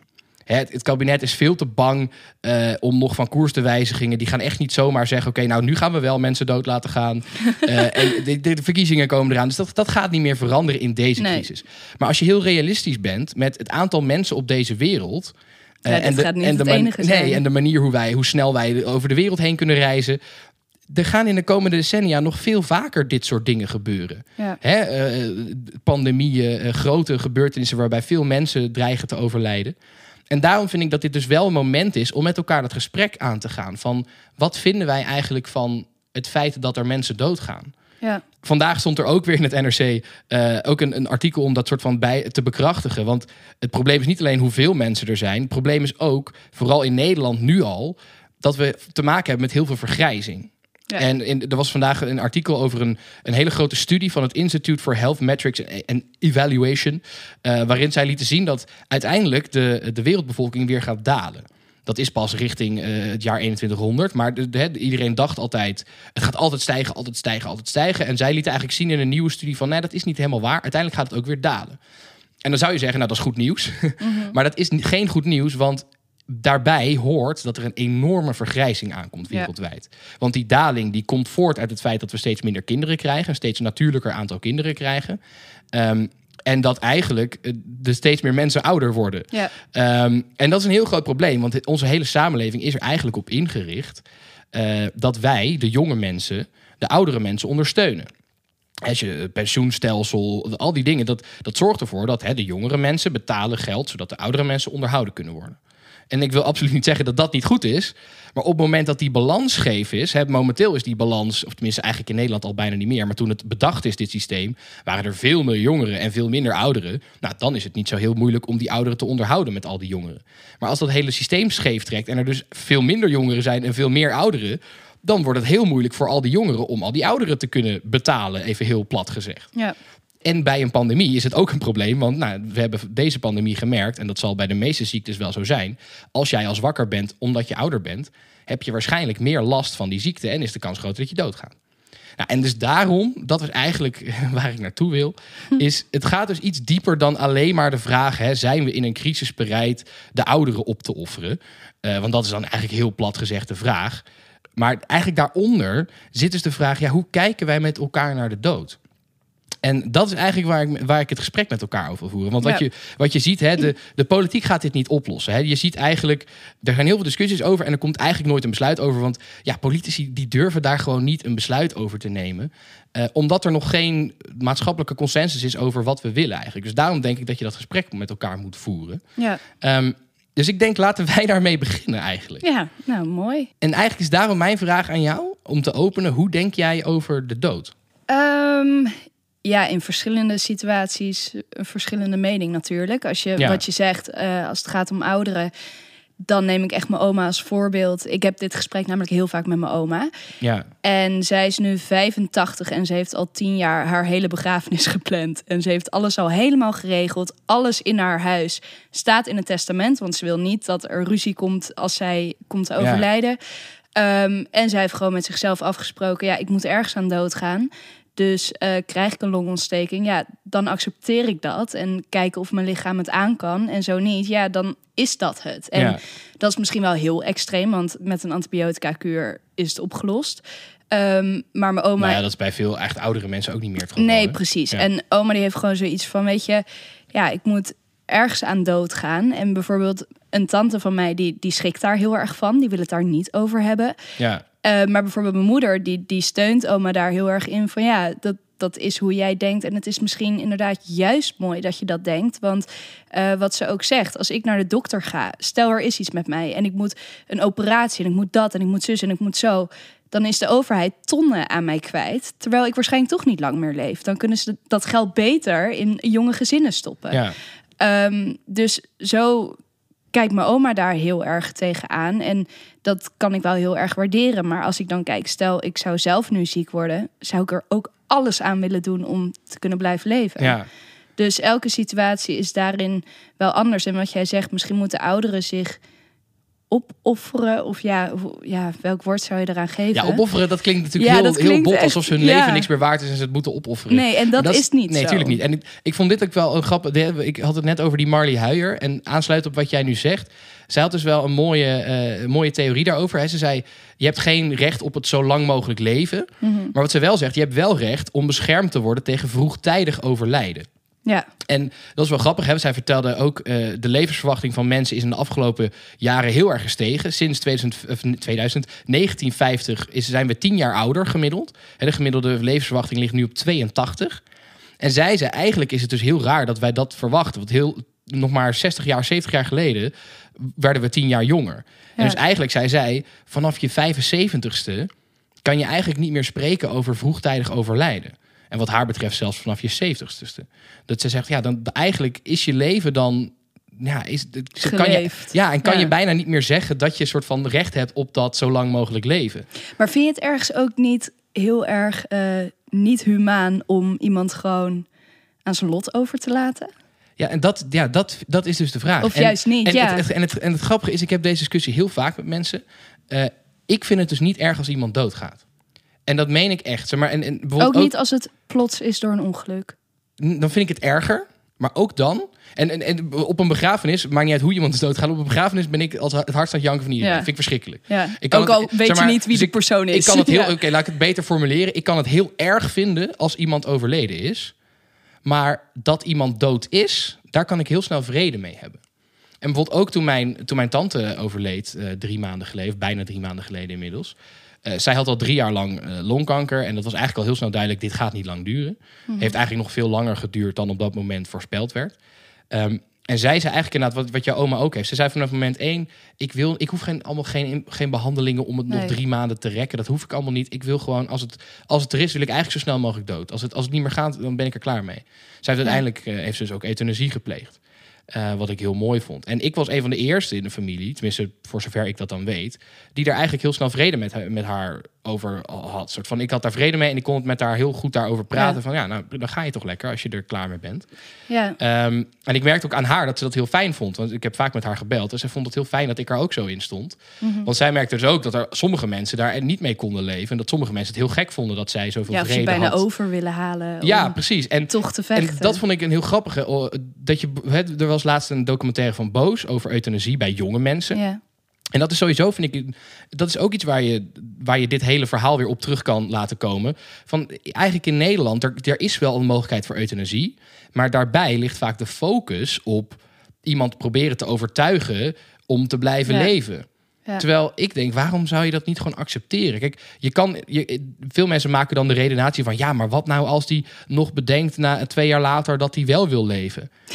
Het, het, kabinet is veel te bang uh, om nog van koers te wijzigingen. Die gaan echt niet zomaar zeggen: oké, okay, nou nu gaan we wel mensen dood laten gaan. uh, (laughs) en de, de, verkiezingen komen eraan. Dus dat, dat gaat niet meer veranderen in deze nee. crisis. Maar als je heel realistisch bent met het aantal mensen op deze wereld. Uh, ja, en, de, en, de man- nee, en de manier hoe, wij, hoe snel wij over de wereld heen kunnen reizen er gaan in de komende decennia nog veel vaker dit soort dingen gebeuren. Ja. Hè, uh, pandemieën, uh, grote gebeurtenissen waarbij veel mensen dreigen te overlijden. En daarom vind ik dat dit dus wel een moment is om met elkaar het gesprek aan te gaan. Van wat vinden wij eigenlijk van het feit dat er mensen doodgaan? Ja. Vandaag stond er ook weer in het NRC uh, ook een, een, artikel om dat soort van bij te bekrachtigen. Want het probleem is niet alleen hoeveel mensen er zijn. Het probleem is ook, vooral in Nederland nu al, dat we te maken hebben met heel veel vergrijzing. Ja. En in, er was vandaag een artikel over een, een hele grote studie van het Institute for Health Metrics and Evaluation. Uh, waarin zij lieten zien dat uiteindelijk de, de wereldbevolking weer gaat dalen. Dat is pas richting uh, het jaar 2100. Maar de, de, iedereen dacht altijd: het gaat altijd stijgen, altijd stijgen, altijd stijgen. En zij lieten eigenlijk zien in een nieuwe studie van: nee, dat is niet helemaal waar. Uiteindelijk gaat het ook weer dalen. En dan zou je zeggen: nou, dat is goed nieuws. (laughs) Mm -hmm. maar dat is geen goed nieuws, want daarbij hoort dat er een enorme vergrijzing aankomt wereldwijd. Ja. Want die daling die komt voort uit het feit dat we steeds minder kinderen krijgen, een steeds natuurlijker aantal kinderen krijgen. Um, en dat eigenlijk er steeds meer mensen ouder worden. Ja. Um, en dat is een heel groot probleem, want onze hele samenleving is er eigenlijk op ingericht uh, dat wij, de jonge mensen, de oudere mensen ondersteunen. Als je pensioenstelsel, al die dingen, dat, dat zorgt ervoor dat hè, de jongere mensen betalen geld, zodat de oudere mensen onderhouden kunnen worden. En ik wil absoluut niet zeggen dat dat niet goed is. Maar op het moment dat die balans scheef is, hè, momenteel is die balans, of tenminste eigenlijk in Nederland al bijna niet meer. Maar toen het bedacht is, dit systeem, waren er veel meer jongeren en veel minder ouderen. Nou, dan is het niet zo heel moeilijk om die ouderen te onderhouden met al die jongeren. Maar als dat hele systeem scheef trekt en er dus veel minder jongeren zijn en veel meer ouderen, dan wordt het heel moeilijk voor al die jongeren om al die ouderen te kunnen betalen, even heel plat gezegd. Ja. En bij een pandemie is het ook een probleem. Want nou, we hebben deze pandemie gemerkt, en dat zal bij de meeste ziektes wel zo zijn. Als jij als wakker bent omdat je ouder bent, heb je waarschijnlijk meer last van die ziekte en is de kans groter dat je doodgaat. Nou, en dus daarom, dat is eigenlijk (laughs) waar ik naartoe wil, is het gaat dus iets dieper dan alleen maar de vraag: hè, zijn we in een crisis bereid de ouderen op te offeren? Uh, want dat is dan eigenlijk heel plat gezegd de vraag. Maar eigenlijk daaronder zit dus de vraag: ja, hoe kijken wij met elkaar naar de dood? En dat is eigenlijk waar ik, waar ik het gesprek met elkaar over wil voeren. Want wat, je, wat je ziet, hè, de, de politiek gaat dit niet oplossen. Hè. Je ziet eigenlijk, er gaan heel veel discussies over en er komt eigenlijk nooit een besluit over. Want ja, politici die durven daar gewoon niet een besluit over te nemen. Uh, omdat er nog geen maatschappelijke consensus is over wat we willen eigenlijk. Dus daarom denk ik dat je dat gesprek met elkaar moet voeren. Ja. Um, dus ik denk, laten wij daarmee beginnen eigenlijk. Ja, nou mooi. En eigenlijk is daarom mijn vraag aan jou om te openen. Hoe denk jij over de dood? Um, ja, in verschillende situaties een verschillende mening natuurlijk. Als je wat je zegt, uh, als het gaat om ouderen, dan neem ik echt mijn oma als voorbeeld. Ik heb dit gesprek namelijk heel vaak met mijn oma. Ja. En zij is nu 85 en ze heeft al tien jaar haar hele begrafenis (laughs) gepland. En ze heeft alles al helemaal geregeld. Alles in haar huis staat in het testament. Want ze wil niet dat er ruzie komt als zij komt te overlijden. Ehm, en zij heeft gewoon met zichzelf afgesproken: ja, ik moet ergens aan dood gaan. Dus uh, krijg ik een longontsteking, ja, dan accepteer ik dat en kijken of mijn lichaam het aan kan. En zo niet, ja, dan is dat het. En dat is misschien wel heel extreem, want met een antibiotica-kuur is het opgelost. Um, maar mijn oma. Nou ja, dat is bij veel echt oudere mensen ook niet meer het geval. Nee, precies. En oma die heeft gewoon zoiets van: weet je, ja, ik moet ergens aan dood gaan. En bijvoorbeeld een tante van mij, die, die schrikt daar heel erg van. Die wil het daar niet over hebben. Ja. Uh, maar bijvoorbeeld mijn moeder, die, die steunt oma daar heel erg in. Van ja, dat, dat is hoe jij denkt. En het is misschien inderdaad juist mooi dat je dat denkt. Want uh, wat ze ook zegt, als ik naar de dokter ga, stel er is iets met mij en ik moet een operatie en ik moet dat en ik moet zus en ik moet zo. Dan is de overheid tonnen aan mij kwijt. Terwijl ik waarschijnlijk toch niet lang meer leef. Dan kunnen ze dat geld beter in jonge gezinnen stoppen. Ja. Um, dus zo kijkt mijn oma daar heel erg tegenaan. En dat kan ik wel heel erg waarderen. Maar als ik dan kijk, stel ik zou zelf nu ziek worden, zou ik er ook alles aan willen doen om te kunnen blijven leven. Ja. Dus elke situatie is daarin wel anders. En wat jij zegt, misschien moeten ouderen zich opofferen? Of ja, ja, welk woord zou je eraan geven? Ja, opofferen, dat klinkt natuurlijk heel, heel bot. Alsof ze hun leven niks meer waard is en ze het moeten opofferen. Nee, en dat, is niet Nee, natuurlijk niet. En ik, ik, vond dit ook wel een grap. Ik had het net over die Marley Huijer. En aansluit op wat jij nu zegt. Zij had dus wel een mooie, uh, mooie theorie daarover. Ze zei, je hebt geen recht op het zo lang mogelijk leven. Mhm. Maar wat ze wel zegt, je hebt wel recht om beschermd te worden tegen vroegtijdig overlijden. Ja. En dat is wel grappig. Hè? Zij vertelde ook, uh, de levensverwachting van mensen is in de afgelopen jaren heel erg gestegen. Sinds 2000, 2000 1950 is, zijn we tien jaar ouder gemiddeld. De gemiddelde levensverwachting ligt nu op 82. En zij zei, eigenlijk is het dus heel raar dat wij dat verwachten. Want heel, nog maar 60 jaar, 70 jaar geleden werden we tien jaar jonger. En dus eigenlijk zei zij, vanaf je 75ste kan je eigenlijk niet meer spreken over vroegtijdig overlijden. En wat haar betreft zelfs vanaf je zeventigste. Dat ze zegt, ja, dan eigenlijk is je leven dan ja, is, kan je, ja, en kan je bijna niet meer zeggen dat je een soort van recht hebt op dat zo lang mogelijk leven. Maar vind je het ergens ook niet heel erg uh, niet humaan om iemand gewoon aan zijn lot over te laten? Ja, en dat, ja, dat, dat is dus de vraag. Of en, juist niet, en ja. Het, en, het, en het grappige is, ik heb deze discussie heel vaak met mensen. Uh, ik vind het dus niet erg als iemand doodgaat. En dat meen ik echt. Zeg maar, en, en ook niet als het plots is door een ongeluk. Dan vind ik het erger. Maar ook dan. En, en, en op een begrafenis, maakt niet uit hoe iemand is doodgaan. Op een begrafenis ben ik als het hardst aan janken van iedereen. Ja. Dat vind ik verschrikkelijk. Ja. Ik kan ook al weet zeg maar, je niet wie dus de persoon is. Ik kan het heel, (laughs) oké, laat ik het beter formuleren. Ik kan het heel erg vinden als iemand overleden is. Maar dat iemand dood is, daar kan ik heel snel vrede mee hebben. En bijvoorbeeld ook toen mijn, toen mijn tante overleed, uh, drie maanden geleden, bijna drie maanden geleden inmiddels. Eh, zij had al drie jaar lang eh, longkanker. En dat was eigenlijk al heel snel duidelijk: dit gaat niet lang duren. Heeft eigenlijk nog veel langer geduurd dan op dat moment voorspeld werd. Ehm, en zij zei eigenlijk inderdaad wat, wat jouw oma ook heeft. Ze zei vanaf moment één: ik, wil, ik hoef geen, allemaal geen, geen behandelingen om het nog drie maanden te rekken. Dat hoef ik allemaal niet. Ik wil gewoon, als het, als het er is, wil ik eigenlijk zo snel mogelijk dood. Als het, als het niet meer gaat, dan ben ik er klaar mee. Zij heeft uiteindelijk eh, heeft ze dus ook euthanasie gepleegd. Eh, wat ik heel mooi vond. En ik was een van de eerste in de familie, tenminste voor zover ik dat dan weet, die daar eigenlijk heel snel vrede met, ha- met haar over had. Soort van, ik had daar vrede mee en ik kon het met haar heel goed daarover praten. Ja. Van ja, nou, dan ga je toch lekker als je er klaar mee bent. Ja, Ehm, en ik merkte ook aan haar dat ze dat heel fijn vond. Want ik heb vaak met haar gebeld. En ze vond het heel fijn dat ik er ook zo in stond. Mhm. Want zij merkte dus ook dat er sommige mensen daar niet mee konden leven. En dat sommige mensen het heel gek vonden dat zij zoveel ja vrede bijna had. over willen halen. Ja, precies. En toch te vechten. en dat vond ik een heel grappige. oh, Dat je, hè, er was laatst een documentaire van Boos over euthanasie bij jonge mensen. Ja, En dat is sowieso, vind ik, dat is ook iets waar je, waar je dit hele verhaal weer op terug kan laten komen. Van eigenlijk in Nederland, er, er is wel een mogelijkheid voor euthanasie. Maar daarbij ligt vaak de focus op iemand proberen te overtuigen om te blijven Ja. leven. ja. Terwijl ik denk, waarom zou je dat niet gewoon accepteren? Kijk, je kan, je, veel mensen maken dan de redenatie van... ja, maar wat nou als die nog bedenkt na twee jaar later dat hij wel wil leven? (laughs)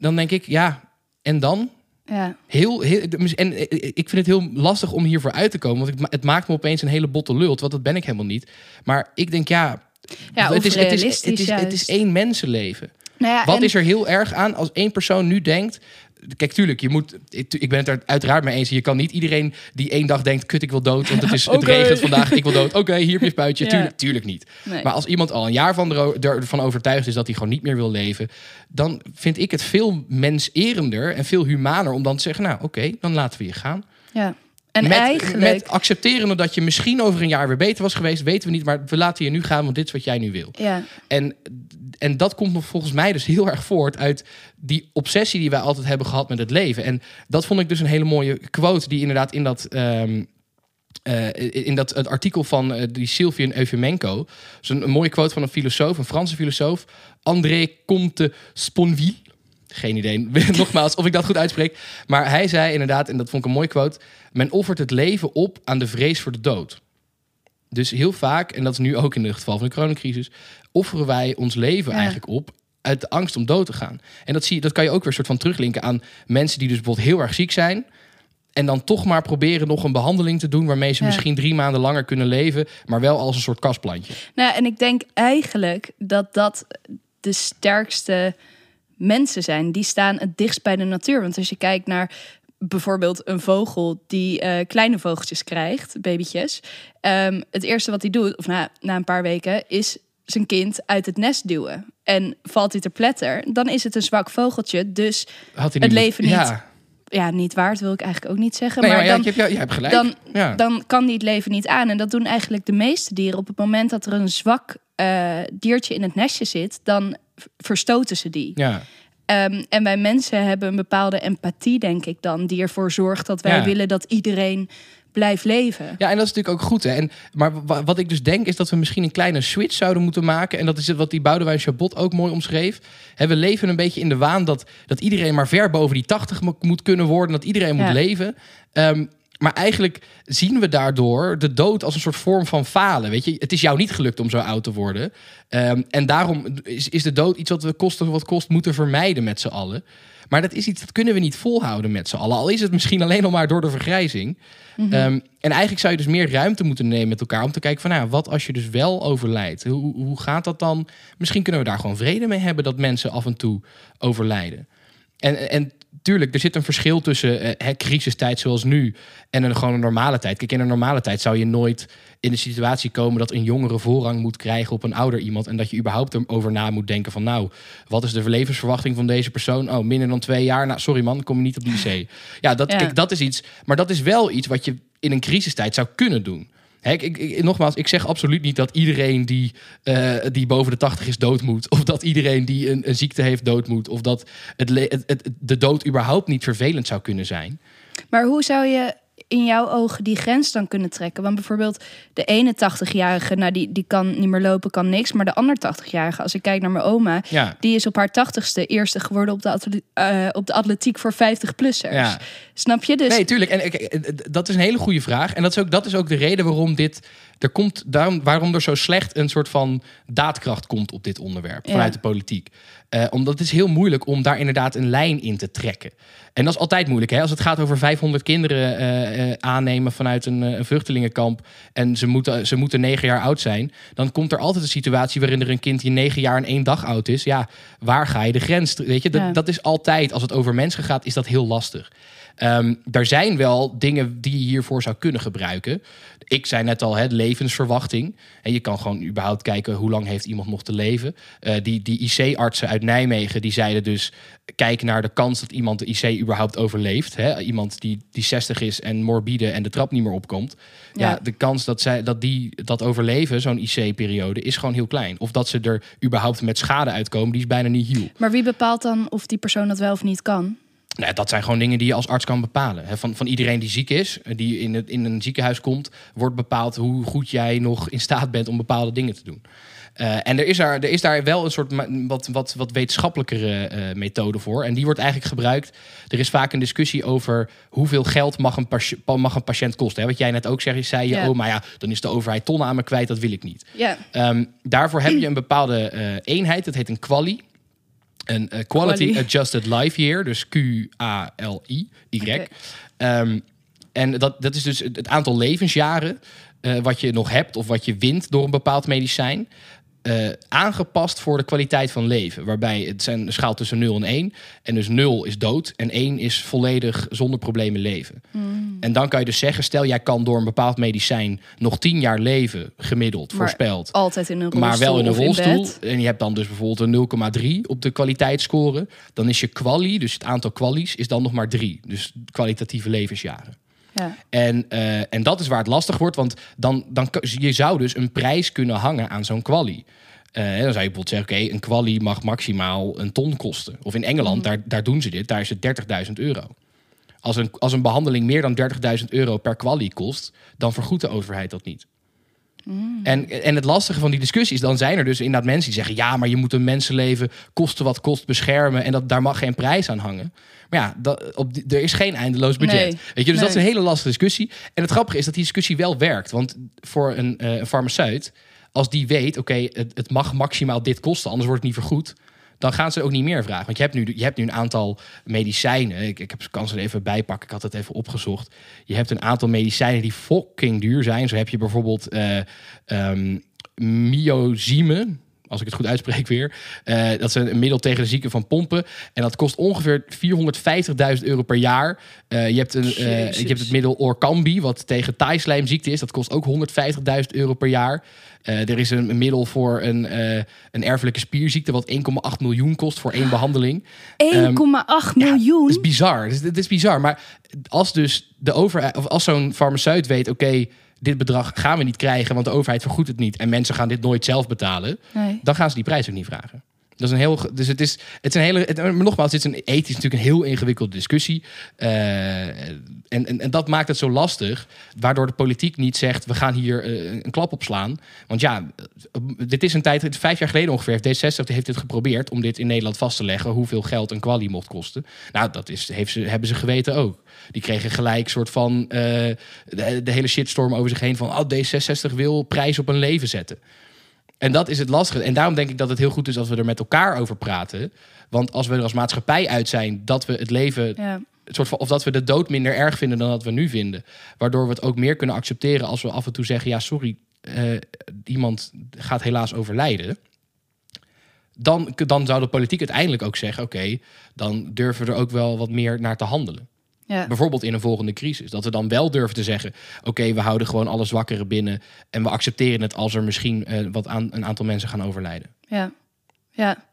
dan denk ik, ja, en dan? ja. Heel, heel, en eh, ik vind het heel lastig om hiervoor uit te komen. Want het maakt me opeens een hele botte lult. Want dat ben ik helemaal niet. Maar ik denk, ja... Ja, het, is, het, is, het, is, het is juist. één mensenleven. Nou ja, Wat en- is er heel erg aan als één persoon nu denkt... Kijk, tuurlijk, je moet. Ik ben het er uiteraard mee eens. Je kan niet iedereen die één dag denkt: kut, ik wil dood. Want het, is, (laughs) het regent vandaag, ik wil dood. Oké, hier heb je spuitje. Ja. Tuurlijk, tuurlijk niet. Nee. Maar als iemand al een jaar van ervan overtuigd is dat hij gewoon niet meer wil leven, dan vind ik het veel menserender en veel humaner om dan te zeggen: Nou, oké, dan laten we je gaan. ja. En met, eigenlijk... met accepterende dat je misschien over een jaar weer beter was geweest, weten we niet. Maar we laten je nu gaan, want dit is wat jij nu wil. ja, En, en dat komt nog volgens mij dus heel erg voort uit die obsessie die wij altijd hebben gehad met het leven. En dat vond ik dus een hele mooie quote die inderdaad in dat. ehm, eh, in dat het artikel van eh, die Sylvian Eufemenko. is een, een mooie quote van een filosoof, een Franse filosoof, André Comte Sponville. Geen idee, (laughs) nogmaals, of ik dat goed uitspreek. Maar hij zei inderdaad, en dat vond ik een mooie quote: Men offert het leven op aan de vrees voor de dood. Dus heel vaak, en dat is nu ook in het geval van de coronacrisis, offeren wij ons leven Ja. eigenlijk op uit de angst om dood te gaan. En dat, zie je, dat kan je ook weer soort van teruglinken aan mensen die dus bijvoorbeeld heel erg ziek zijn. En dan toch maar proberen nog een behandeling te doen waarmee ze Ja. misschien drie maanden langer kunnen leven, maar wel als een soort kastplantje. Nou, en ik denk eigenlijk dat dat de sterkste mensen zijn. Die staan het dichtst bij de natuur. Want als je kijkt naar bijvoorbeeld een vogel die eh, kleine vogeltjes krijgt, babytjes. ehm, het eerste wat hij doet, of na, na een paar weken, is zijn kind uit het nest duwen. En valt hij ter pletter, dan is het een zwak vogeltje. Dus Had hij Het leven niet. Ja, ja, niet waard wil ik eigenlijk ook niet zeggen. nee, maar, maar ja, dan, je, hebt, je hebt gelijk. dan, ja. dan kan die het leven niet aan. En dat doen eigenlijk de meeste dieren. Op het moment dat er een zwak eh, diertje in het nestje zit, dan verstoten ze die. ja. Ehm, en wij mensen hebben een bepaalde empathie, denk ik dan, die ervoor zorgt dat wij Ja. willen dat iedereen blijft leven. Ja, en dat is natuurlijk ook goed. Hè? En, maar wa- wat ik dus denk is dat we misschien een kleine switch zouden moeten maken. En dat is het wat die Boudewijn Chabot ook mooi omschreef. Hè, we leven een beetje in de waan dat, dat iedereen maar ver boven die 80 mo- moet kunnen worden. Dat iedereen moet leven. Ehm, maar eigenlijk zien we daardoor de dood als een soort vorm van falen. Weet je, het is jou niet gelukt om zo oud te worden. Ehm, en daarom is, is de dood iets wat we kosten wat kost moeten vermijden met z'n allen. Maar dat is iets dat kunnen we niet volhouden met z'n allen. Al is het misschien alleen al maar door de vergrijzing. Ehm, en eigenlijk zou je dus meer ruimte moeten nemen met elkaar om te kijken van, nou, wat als je dus wel overlijdt? Hoe, hoe gaat dat dan? Misschien kunnen we daar gewoon vrede mee hebben dat mensen af en toe overlijden. En, en tuurlijk, er zit een verschil tussen hè, crisistijd zoals nu en een gewoon een normale tijd. Kijk, in een normale tijd zou je nooit in de situatie komen dat een jongere voorrang moet krijgen op een ouder iemand. En dat je überhaupt erover na moet denken van nou, wat is de levensverwachting van deze persoon? Oh, minder dan twee jaar. Nou, sorry man, kom je niet op die IC. Ja, dat, Ja. Kijk, dat is iets. Maar dat is wel iets wat je in een crisistijd zou kunnen doen. Nogmaals, ik zeg absoluut niet dat iedereen die, eh, die boven de 80 is dood moet. Of dat iedereen die een, een ziekte heeft dood moet. Of dat het, het- de dood überhaupt niet vervelend zou kunnen zijn. Maar hoe zou je in jouw ogen die grens dan kunnen trekken? Want bijvoorbeeld de ene 80-jarige, nou die, die kan niet meer lopen, kan niks. Maar de ander 80-jarige, als ik kijk naar mijn oma, Ja. die is op haar 80ste eerste geworden op de, atle- eh, op de atletiek voor 50-plussers. Ja. Snap je? Dus Nee, tuurlijk. En ik- ik- dat is een hele goede vraag. En dat is ook, dat is ook de reden waarom dit. Er komt, daarom, waarom er zo slecht een soort van daadkracht komt op dit onderwerp Ja. vanuit de politiek. Eh, omdat het is heel moeilijk om daar inderdaad een lijn in te trekken. En dat is altijd moeilijk. Hè? Als het gaat over 500 kinderen eh, eh, aannemen vanuit een, een vluchtelingenkamp. en ze moeten, ze moeten negen jaar oud zijn. dan komt er altijd een situatie waarin er een kind die negen jaar en één dag oud is. Ja, waar ga je de grens? Weet je, dat, Ja. dat is altijd, als het over mensen gaat, is dat heel lastig. Ehm er zijn wel dingen die je hiervoor zou kunnen gebruiken. Ik zei net al, hè, levensverwachting. En je kan gewoon überhaupt kijken hoe lang heeft iemand nog te leven. Eh, die die IC-artsen uit Nijmegen die zeiden dus... kijk naar de kans dat iemand de IC überhaupt overleeft. Hè? Iemand die, die 60 is en morbide en de trap niet meer opkomt. Ja, Ja. de kans dat, zij, dat die dat overleven, zo'n IC-periode, is gewoon heel klein. Of dat ze er überhaupt met schade uitkomen, die is bijna niet heel. Maar wie bepaalt dan of die persoon dat wel of niet kan? Nou, dat zijn gewoon dingen die je als arts kan bepalen. Van, van iedereen die ziek is, eh, die in, het, in een ziekenhuis komt, wordt bepaald hoe goed jij nog in staat bent om bepaalde dingen te doen. Eh, en er is, daar, er is daar wel een soort wat, wat, wat wetenschappelijkere eh, methode voor. En die wordt eigenlijk gebruikt. Er is vaak een discussie over hoeveel geld mag een, pas- mag een patiënt kosten. Hè? Wat jij net ook zei, zei je, oh, maar ja, dan is de overheid tonnen aan me kwijt, dat wil ik niet. Ja, Ehm, daarvoor heb je een bepaalde eenheid, dat heet een QALY. Een eh, Quality Quali. Adjusted Life Year, dus Q-A-L-I, Y. Oké. Ehm, en dat, dat is dus het het aantal levensjaren eh, wat je nog hebt of wat je wint door een bepaald medicijn. Eh, aangepast voor de kwaliteit van leven. Waarbij het zijn een schaal tussen 0 en 1. En dus 0 is dood en 1 is volledig zonder problemen leven. En dan kan je dus zeggen, stel jij kan door een bepaald medicijn nog 10 jaar leven, gemiddeld, Maar voorspeld. altijd in een rolstoel Maar wel in een rolstoel. en je hebt dan dus bijvoorbeeld een 0,3 op de kwaliteitsscore. Dan is je quali, dus het aantal kwalies, is dan nog maar 3. Dus kwalitatieve levensjaren. Ja. En, eh, en dat is waar het lastig wordt, want dan, dan je zou dus een prijs kunnen hangen aan zo'n quali. Eh, dan zou je bijvoorbeeld zeggen, oké, een quali mag maximaal een ton kosten. Of in Engeland, Mhm. daar, daar doen ze dit, daar is het 30.000 euro. Als een, als een behandeling meer dan 30.000 euro per quali kost, dan vergoedt de overheid dat niet. En, en het lastige van die discussie is, dan zijn er dus inderdaad mensen die zeggen... ja, maar je moet een mensenleven kosten wat kost beschermen... en dat, daar mag geen prijs aan hangen. Maar ja, dat, op die- er is geen eindeloos budget. Nee. Weet je, dus dat is een hele lastige discussie. En het grappige is dat die discussie wel werkt. Want voor een, eh, een farmaceut, als die weet... oké, het, het mag maximaal dit kosten, anders wordt het niet vergoed... dan gaan ze ook niet meer vragen. Want je hebt nu, je hebt nu een aantal medicijnen. Ik, ik heb, kan ze er even bijpakken, ik had het even opgezocht. Je hebt een aantal medicijnen die fucking duur zijn. Zo heb je bijvoorbeeld eh ehm myosime... Als ik het goed uitspreek weer. Eh, dat is een middel tegen de ziekte van pompen. En dat kost ongeveer 450.000 euro per jaar. Eh, je, hebt een, eh, je hebt het middel Orkambi, wat tegen taaislijmziekte is. Dat kost ook 150.000 euro per jaar. Er is een, een middel voor een, een erfelijke spierziekte... wat 1,8 miljoen kost voor één behandeling. 1,8 miljoen. Dat is bizar. Is, het is bizar. Maar als dus de overheid, of als zo'n farmaceut weet, oké, dit bedrag gaan we niet krijgen, want de overheid vergoedt het niet en mensen gaan dit nooit zelf betalen, Nee. dan gaan ze die prijs ook niet vragen. Dat is een heel, dus het is, het is een hele, het, nogmaals, dit is een ethisch natuurlijk een heel ingewikkelde discussie. Eh, en, en, en dat maakt het zo lastig, waardoor de politiek niet zegt, we gaan hier eh, een klap op slaan. Want ja, eh, dit is een tijd, vijf jaar geleden ongeveer, heeft D66 heeft dit geprobeerd om dit in Nederland vast te leggen, hoeveel geld een kwalie mocht kosten. Nou, dat is, ze, hebben ze geweten ook. Die kregen gelijk soort van de, de hele shitstorm over zich heen van, oh, D66 wil prijs op een leven zetten. En dat is het lastige. En daarom denk ik dat het heel goed is als we er met elkaar over praten. Want als we er als maatschappij uit zijn dat we het leven, Ja. het soort van, of dat we de dood minder erg vinden dan dat we nu vinden. Waardoor we het ook meer kunnen accepteren als we af en toe zeggen: ja, sorry, eh, iemand gaat helaas overlijden. Dan, dan zou de politiek uiteindelijk ook zeggen: oké, dan durven we er ook wel wat meer naar te handelen. Ja. Bijvoorbeeld in een volgende crisis. Dat we dan wel durven te zeggen: oké, we houden gewoon alle zwakkeren binnen. En we accepteren het als er misschien eh, wat aan, een aantal mensen gaan overlijden. Ja. Ja.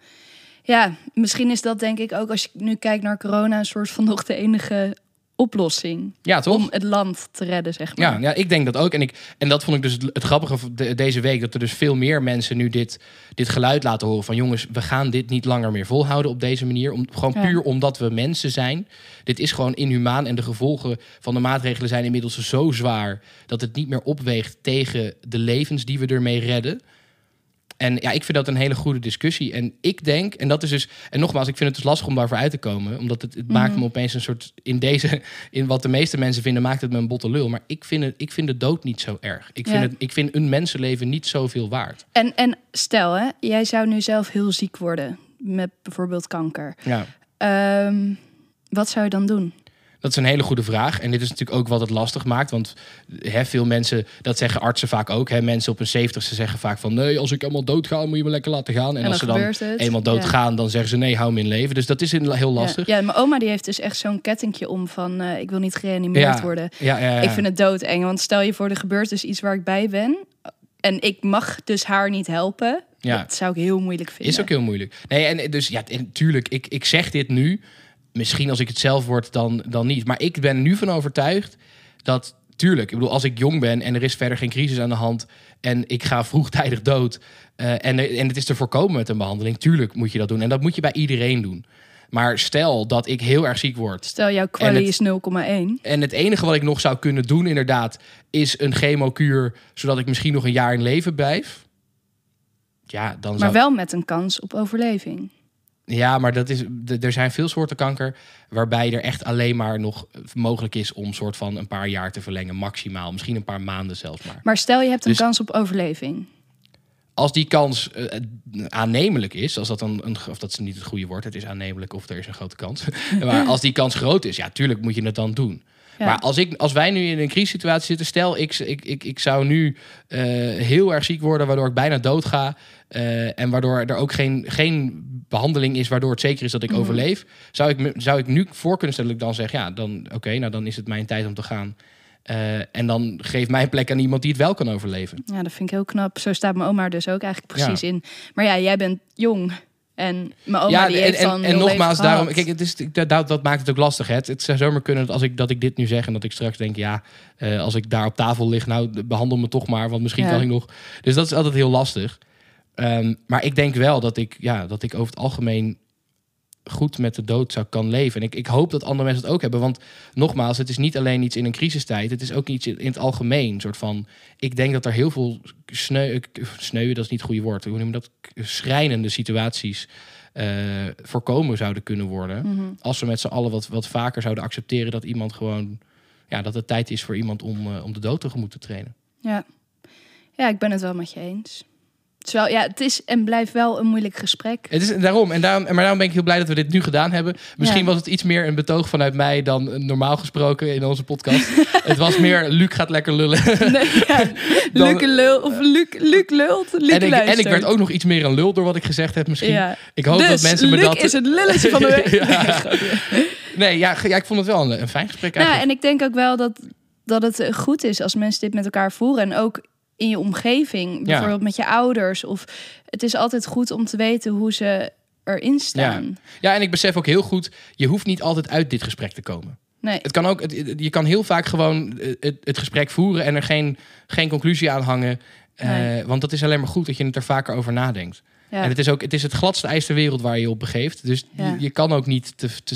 Ja, misschien is dat denk ik ook als je nu kijkt naar corona een soort van nog de enige oplossing Ja, toch? om het land te redden, zeg maar. Ja, ja, ik denk dat ook. En, ik, en dat vond ik dus het, het grappige van de- deze week. Dat er dus veel meer mensen nu dit, dit geluid laten horen. Van jongens, we gaan dit niet langer meer volhouden op deze manier. Om, gewoon Ja. puur omdat we mensen zijn. Dit is gewoon inhumaan. En de gevolgen van de maatregelen zijn inmiddels zo zwaar. Dat het niet meer opweegt tegen de levens die we ermee redden. En ja, ik vind dat een hele goede discussie. En ik denk, en dat is dus. En nogmaals, ik vind het dus lastig om daarvoor uit te komen. Omdat het, het maakt Mhm. me opeens een soort. In deze. In wat de meeste mensen vinden, maakt het me een botte lul. Maar ik vind, het, ik vind de dood niet zo erg. Ik vind, Ja. het, ik vind een mensenleven niet zoveel waard. En, en stel, hè, jij zou nu zelf heel ziek worden met bijvoorbeeld kanker. Ja. Ehm, wat zou je dan doen? Dat is een hele goede vraag. En dit is natuurlijk ook wat het lastig maakt. Want hè, veel mensen, dat zeggen artsen vaak ook. Hè, mensen op een zeventigste zeggen vaak van... nee, als ik helemaal doodga, moet je me lekker laten gaan. En, En als ze dan het. eenmaal Ja. doodgaan, dan zeggen ze... nee, hou me in leven. Dus dat is heel lastig. Ja, ja, mijn oma die heeft dus echt zo'n kettingje om van... eh, ik wil niet gereanimeerd worden. Ik vind het doodeng. Want stel je voor, er gebeurt dus iets waar ik bij ben... en ik mag dus haar niet helpen. Ja. Dat zou ik heel moeilijk vinden. Is ook heel moeilijk. Nee, en dus ja, en tuurlijk, ik, ik zeg dit nu. Misschien als ik het zelf word, dan, dan niet. Maar ik ben nu van overtuigd dat, tuurlijk, ik bedoel, als ik jong ben en er is verder geen crisis aan de hand en ik ga vroegtijdig dood eh, en, en het is te voorkomen met een behandeling, tuurlijk moet je dat doen. En dat moet je bij iedereen doen. Maar stel dat ik heel erg ziek word Stel, jouw quali het- is 0,1. en het enige wat ik nog zou kunnen doen, inderdaad, is een chemokuur, zodat ik misschien nog een jaar in leven blijf. Ja, dan Maar zou wel met een kans op overleving. Ja, maar dat is, er zijn veel soorten kanker waarbij er echt alleen maar nog mogelijk is om soort van een paar jaar te verlengen, maximaal. Misschien een paar maanden zelfs maar. Maar stel, je hebt een Dus- kans op overleving. Als die kans eh, aannemelijk is, als dat dan een, of dat is niet het goede woord, het is aannemelijk of er is een grote kans. (laughs) maar als die kans groot is, ja, tuurlijk moet je het dan doen. Ja. Maar als, ik, als wij nu in een crisissituatie zitten, stel ik, ik, ik, ik zou nu eh, heel erg ziek worden, waardoor ik bijna dood ga. eh, en waardoor er ook geen, geen behandeling is waardoor het zeker is dat ik Mhm. overleef. Zou ik, zou ik nu voor kunnen stellen dat ik dan zeg, ja, dan oké, nou dan is het mijn tijd om te gaan. Eh, en dan geef mijn plek aan iemand die het wel kan overleven. Ja, dat vind ik heel knap. Zo staat mijn oma dus ook eigenlijk Ja. precies in. Maar ja, jij bent jong. En mijn oma ja, die en, heeft en, nogmaals, daarom, kijk, het is, dat, dat, dat maakt het ook lastig. Hè. Het, het zou zomaar kunnen dat, als ik, dat ik dit nu zeg en dat ik straks denk, ja, eh, als ik daar op tafel lig, nou, behandel me toch maar, want misschien Ja. kan ik nog. Dus dat is altijd heel lastig. Ehm, maar ik denk wel dat ik, ja, dat ik over het algemeen goed met de dood zou kan leven. En ik, ik hoop dat andere mensen het ook hebben. Want nogmaals, het is niet alleen iets in een crisistijd. Het is ook iets in het algemeen. Een soort van, ik denk dat er heel veel sneu, sneu dat is niet het goede woord. Hoe noem je dat? Schrijnende situaties eh, voorkomen zouden kunnen worden. Mhm. Als we met z'n allen wat, wat vaker zouden accepteren dat iemand gewoon... Ja, dat het tijd is voor iemand om, eh, om de dood tegemoet te trainen. Ja. ja, ik ben het wel met je eens. Wel, ja, het is en blijft wel een moeilijk gesprek. Het is daarom, en daarom, maar daarom ben ik heel blij dat we dit nu gedaan hebben. Misschien Ja. was het iets meer een betoog vanuit mij dan eh, normaal gesproken in onze podcast. (laughs) het was meer, Luc gaat lekker lullen. (laughs) Nee, (laughs) ja. Dan- Luc lul, of Luc, Luc lult, Luc en, ik, en ik werd ook nog iets meer een lul door wat ik gezegd heb misschien. Ja. Ik hoop dus dat mensen me dat... is het lulletje van de week. Ja. Nee, ja, ja, ik vond het wel een, een fijn gesprek Nou, eigenlijk. en ik denk ook wel dat, dat het eh, goed is als mensen dit met elkaar voeren. En ook in je omgeving, bijvoorbeeld met je ouders. Of het is altijd goed om te weten hoe ze erin staan. Ja, en ik besef ook heel goed, je hoeft niet altijd uit dit gesprek te komen. Nee, Het kan ook, het- je kan heel vaak gewoon eh, het, het gesprek voeren en er geen, geen conclusie aan hangen. Eh. Want dat is alleen maar goed dat je het er vaker over nadenkt. Ja. En het is ook het, is het gladste ijs ter wereld waar je op begeeft. Dus Ja. je, je kan ook niet. Te, te,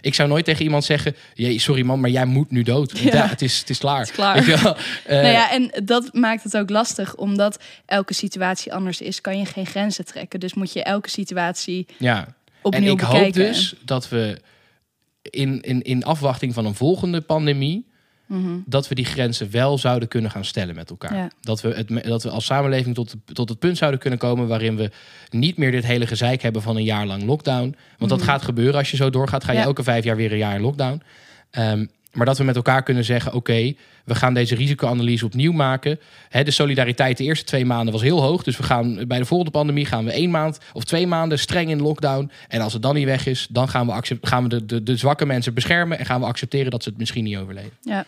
ik zou nooit tegen iemand zeggen: "Jee, Sorry man, maar jij moet nu dood. Ja. ja, het, is, het is klaar. Het is klaar. Weet je wel? (laughs) Eh, nou ja, en dat maakt het ook lastig, omdat elke situatie anders is, kan je geen grenzen trekken. Dus moet je elke situatie ja. opnieuw En ik bekijken. hoop dus dat we in, in, in afwachting van een volgende pandemie. Mhm. dat we die grenzen wel zouden kunnen gaan stellen met elkaar. Ja. Dat, we het, dat we als samenleving tot, tot het punt zouden kunnen komen waarin we niet meer dit hele gezeik hebben van een jaar lang lockdown. Want dat Mhm. gaat gebeuren als je zo doorgaat. Ga je Ja. elke vijf jaar weer een jaar in lockdown. Ehm, maar dat we met elkaar kunnen zeggen: oké, we gaan deze risicoanalyse opnieuw maken. Hè, de solidariteit de eerste twee maanden was heel hoog. Dus we gaan bij de volgende pandemie gaan we één maand of twee maanden streng in lockdown. En als het dan niet weg is, dan gaan we, gaan we de, de, de zwakke mensen beschermen. En gaan we accepteren dat ze het misschien niet overleven. Ja.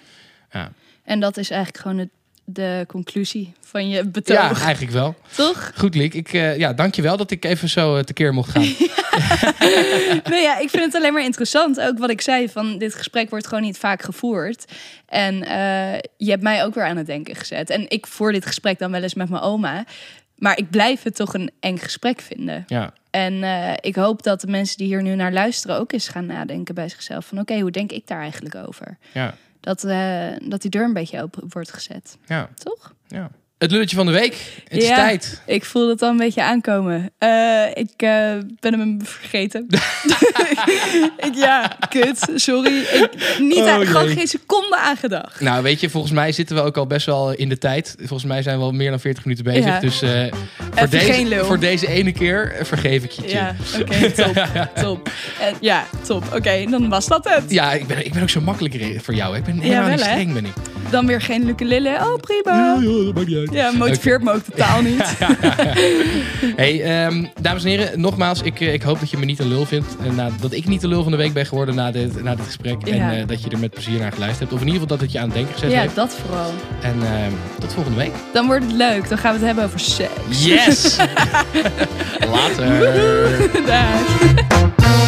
Ja. En dat is eigenlijk gewoon het, de conclusie van je betoog. Ja, eigenlijk wel. Toch? Goed, Liek. Ik, uh, ja, dankjewel dat ik even zo uh, tekeer mocht gaan. (laughs) (laughs) nee, ja, ik vind het alleen maar interessant. Ook wat ik zei, van dit gesprek wordt gewoon niet vaak gevoerd. En uh, je hebt mij ook weer aan het denken gezet. En ik voer dit gesprek dan wel eens met mijn oma. Maar ik blijf het toch een eng gesprek vinden. Ja. En uh, ik hoop dat de mensen die hier nu naar luisteren ook eens gaan nadenken bij zichzelf. Van oké, okay, hoe denk ik daar eigenlijk over? Ja. Dat, uh, dat die deur een beetje open wordt gezet. Ja. Toch? Ja. Het lulletje van de week. Het is ja, tijd. Ik voel het al een beetje aankomen. Uh, ik uh, ben hem vergeten. (laughs) ik, ja, kut. Sorry. Ik, niet Oh, aan, gewoon geen seconde aan gedacht. Nou, weet je, volgens mij zitten we ook al best wel in de tijd. Volgens mij zijn we al meer dan 40 minuten bezig. Ja. Dus eh, voor, deze, voor deze ene keer eh, vergeef ik je. Ja, oké, top. (laughs) top. Ja, top. Oké, dan was dat het. Ja, ik ben, ik ben ook zo makkelijk voor jou. hè. Ik ben helemaal wel, niet streng, ben ik. Dan weer geen lukelille. Oh, prima. dat maakt niet uit. Ja, motiveert me ook totaal niet. (laughs) Hey, ehm, dames en heren, nogmaals, ik, eh, ik hoop dat je me niet een lul vindt. En na, dat ik niet de lul van de week ben geworden na dit, na dit gesprek. Ja. En eh, dat je er met plezier naar geluisterd hebt. Of in ieder geval dat het je aan het denken gezet Ja, heeft. dat vooral. En ehm, tot volgende week. Dan wordt het leuk. Dan gaan we het hebben over seks. Yes! (laughs) (laughs) Later. Dag.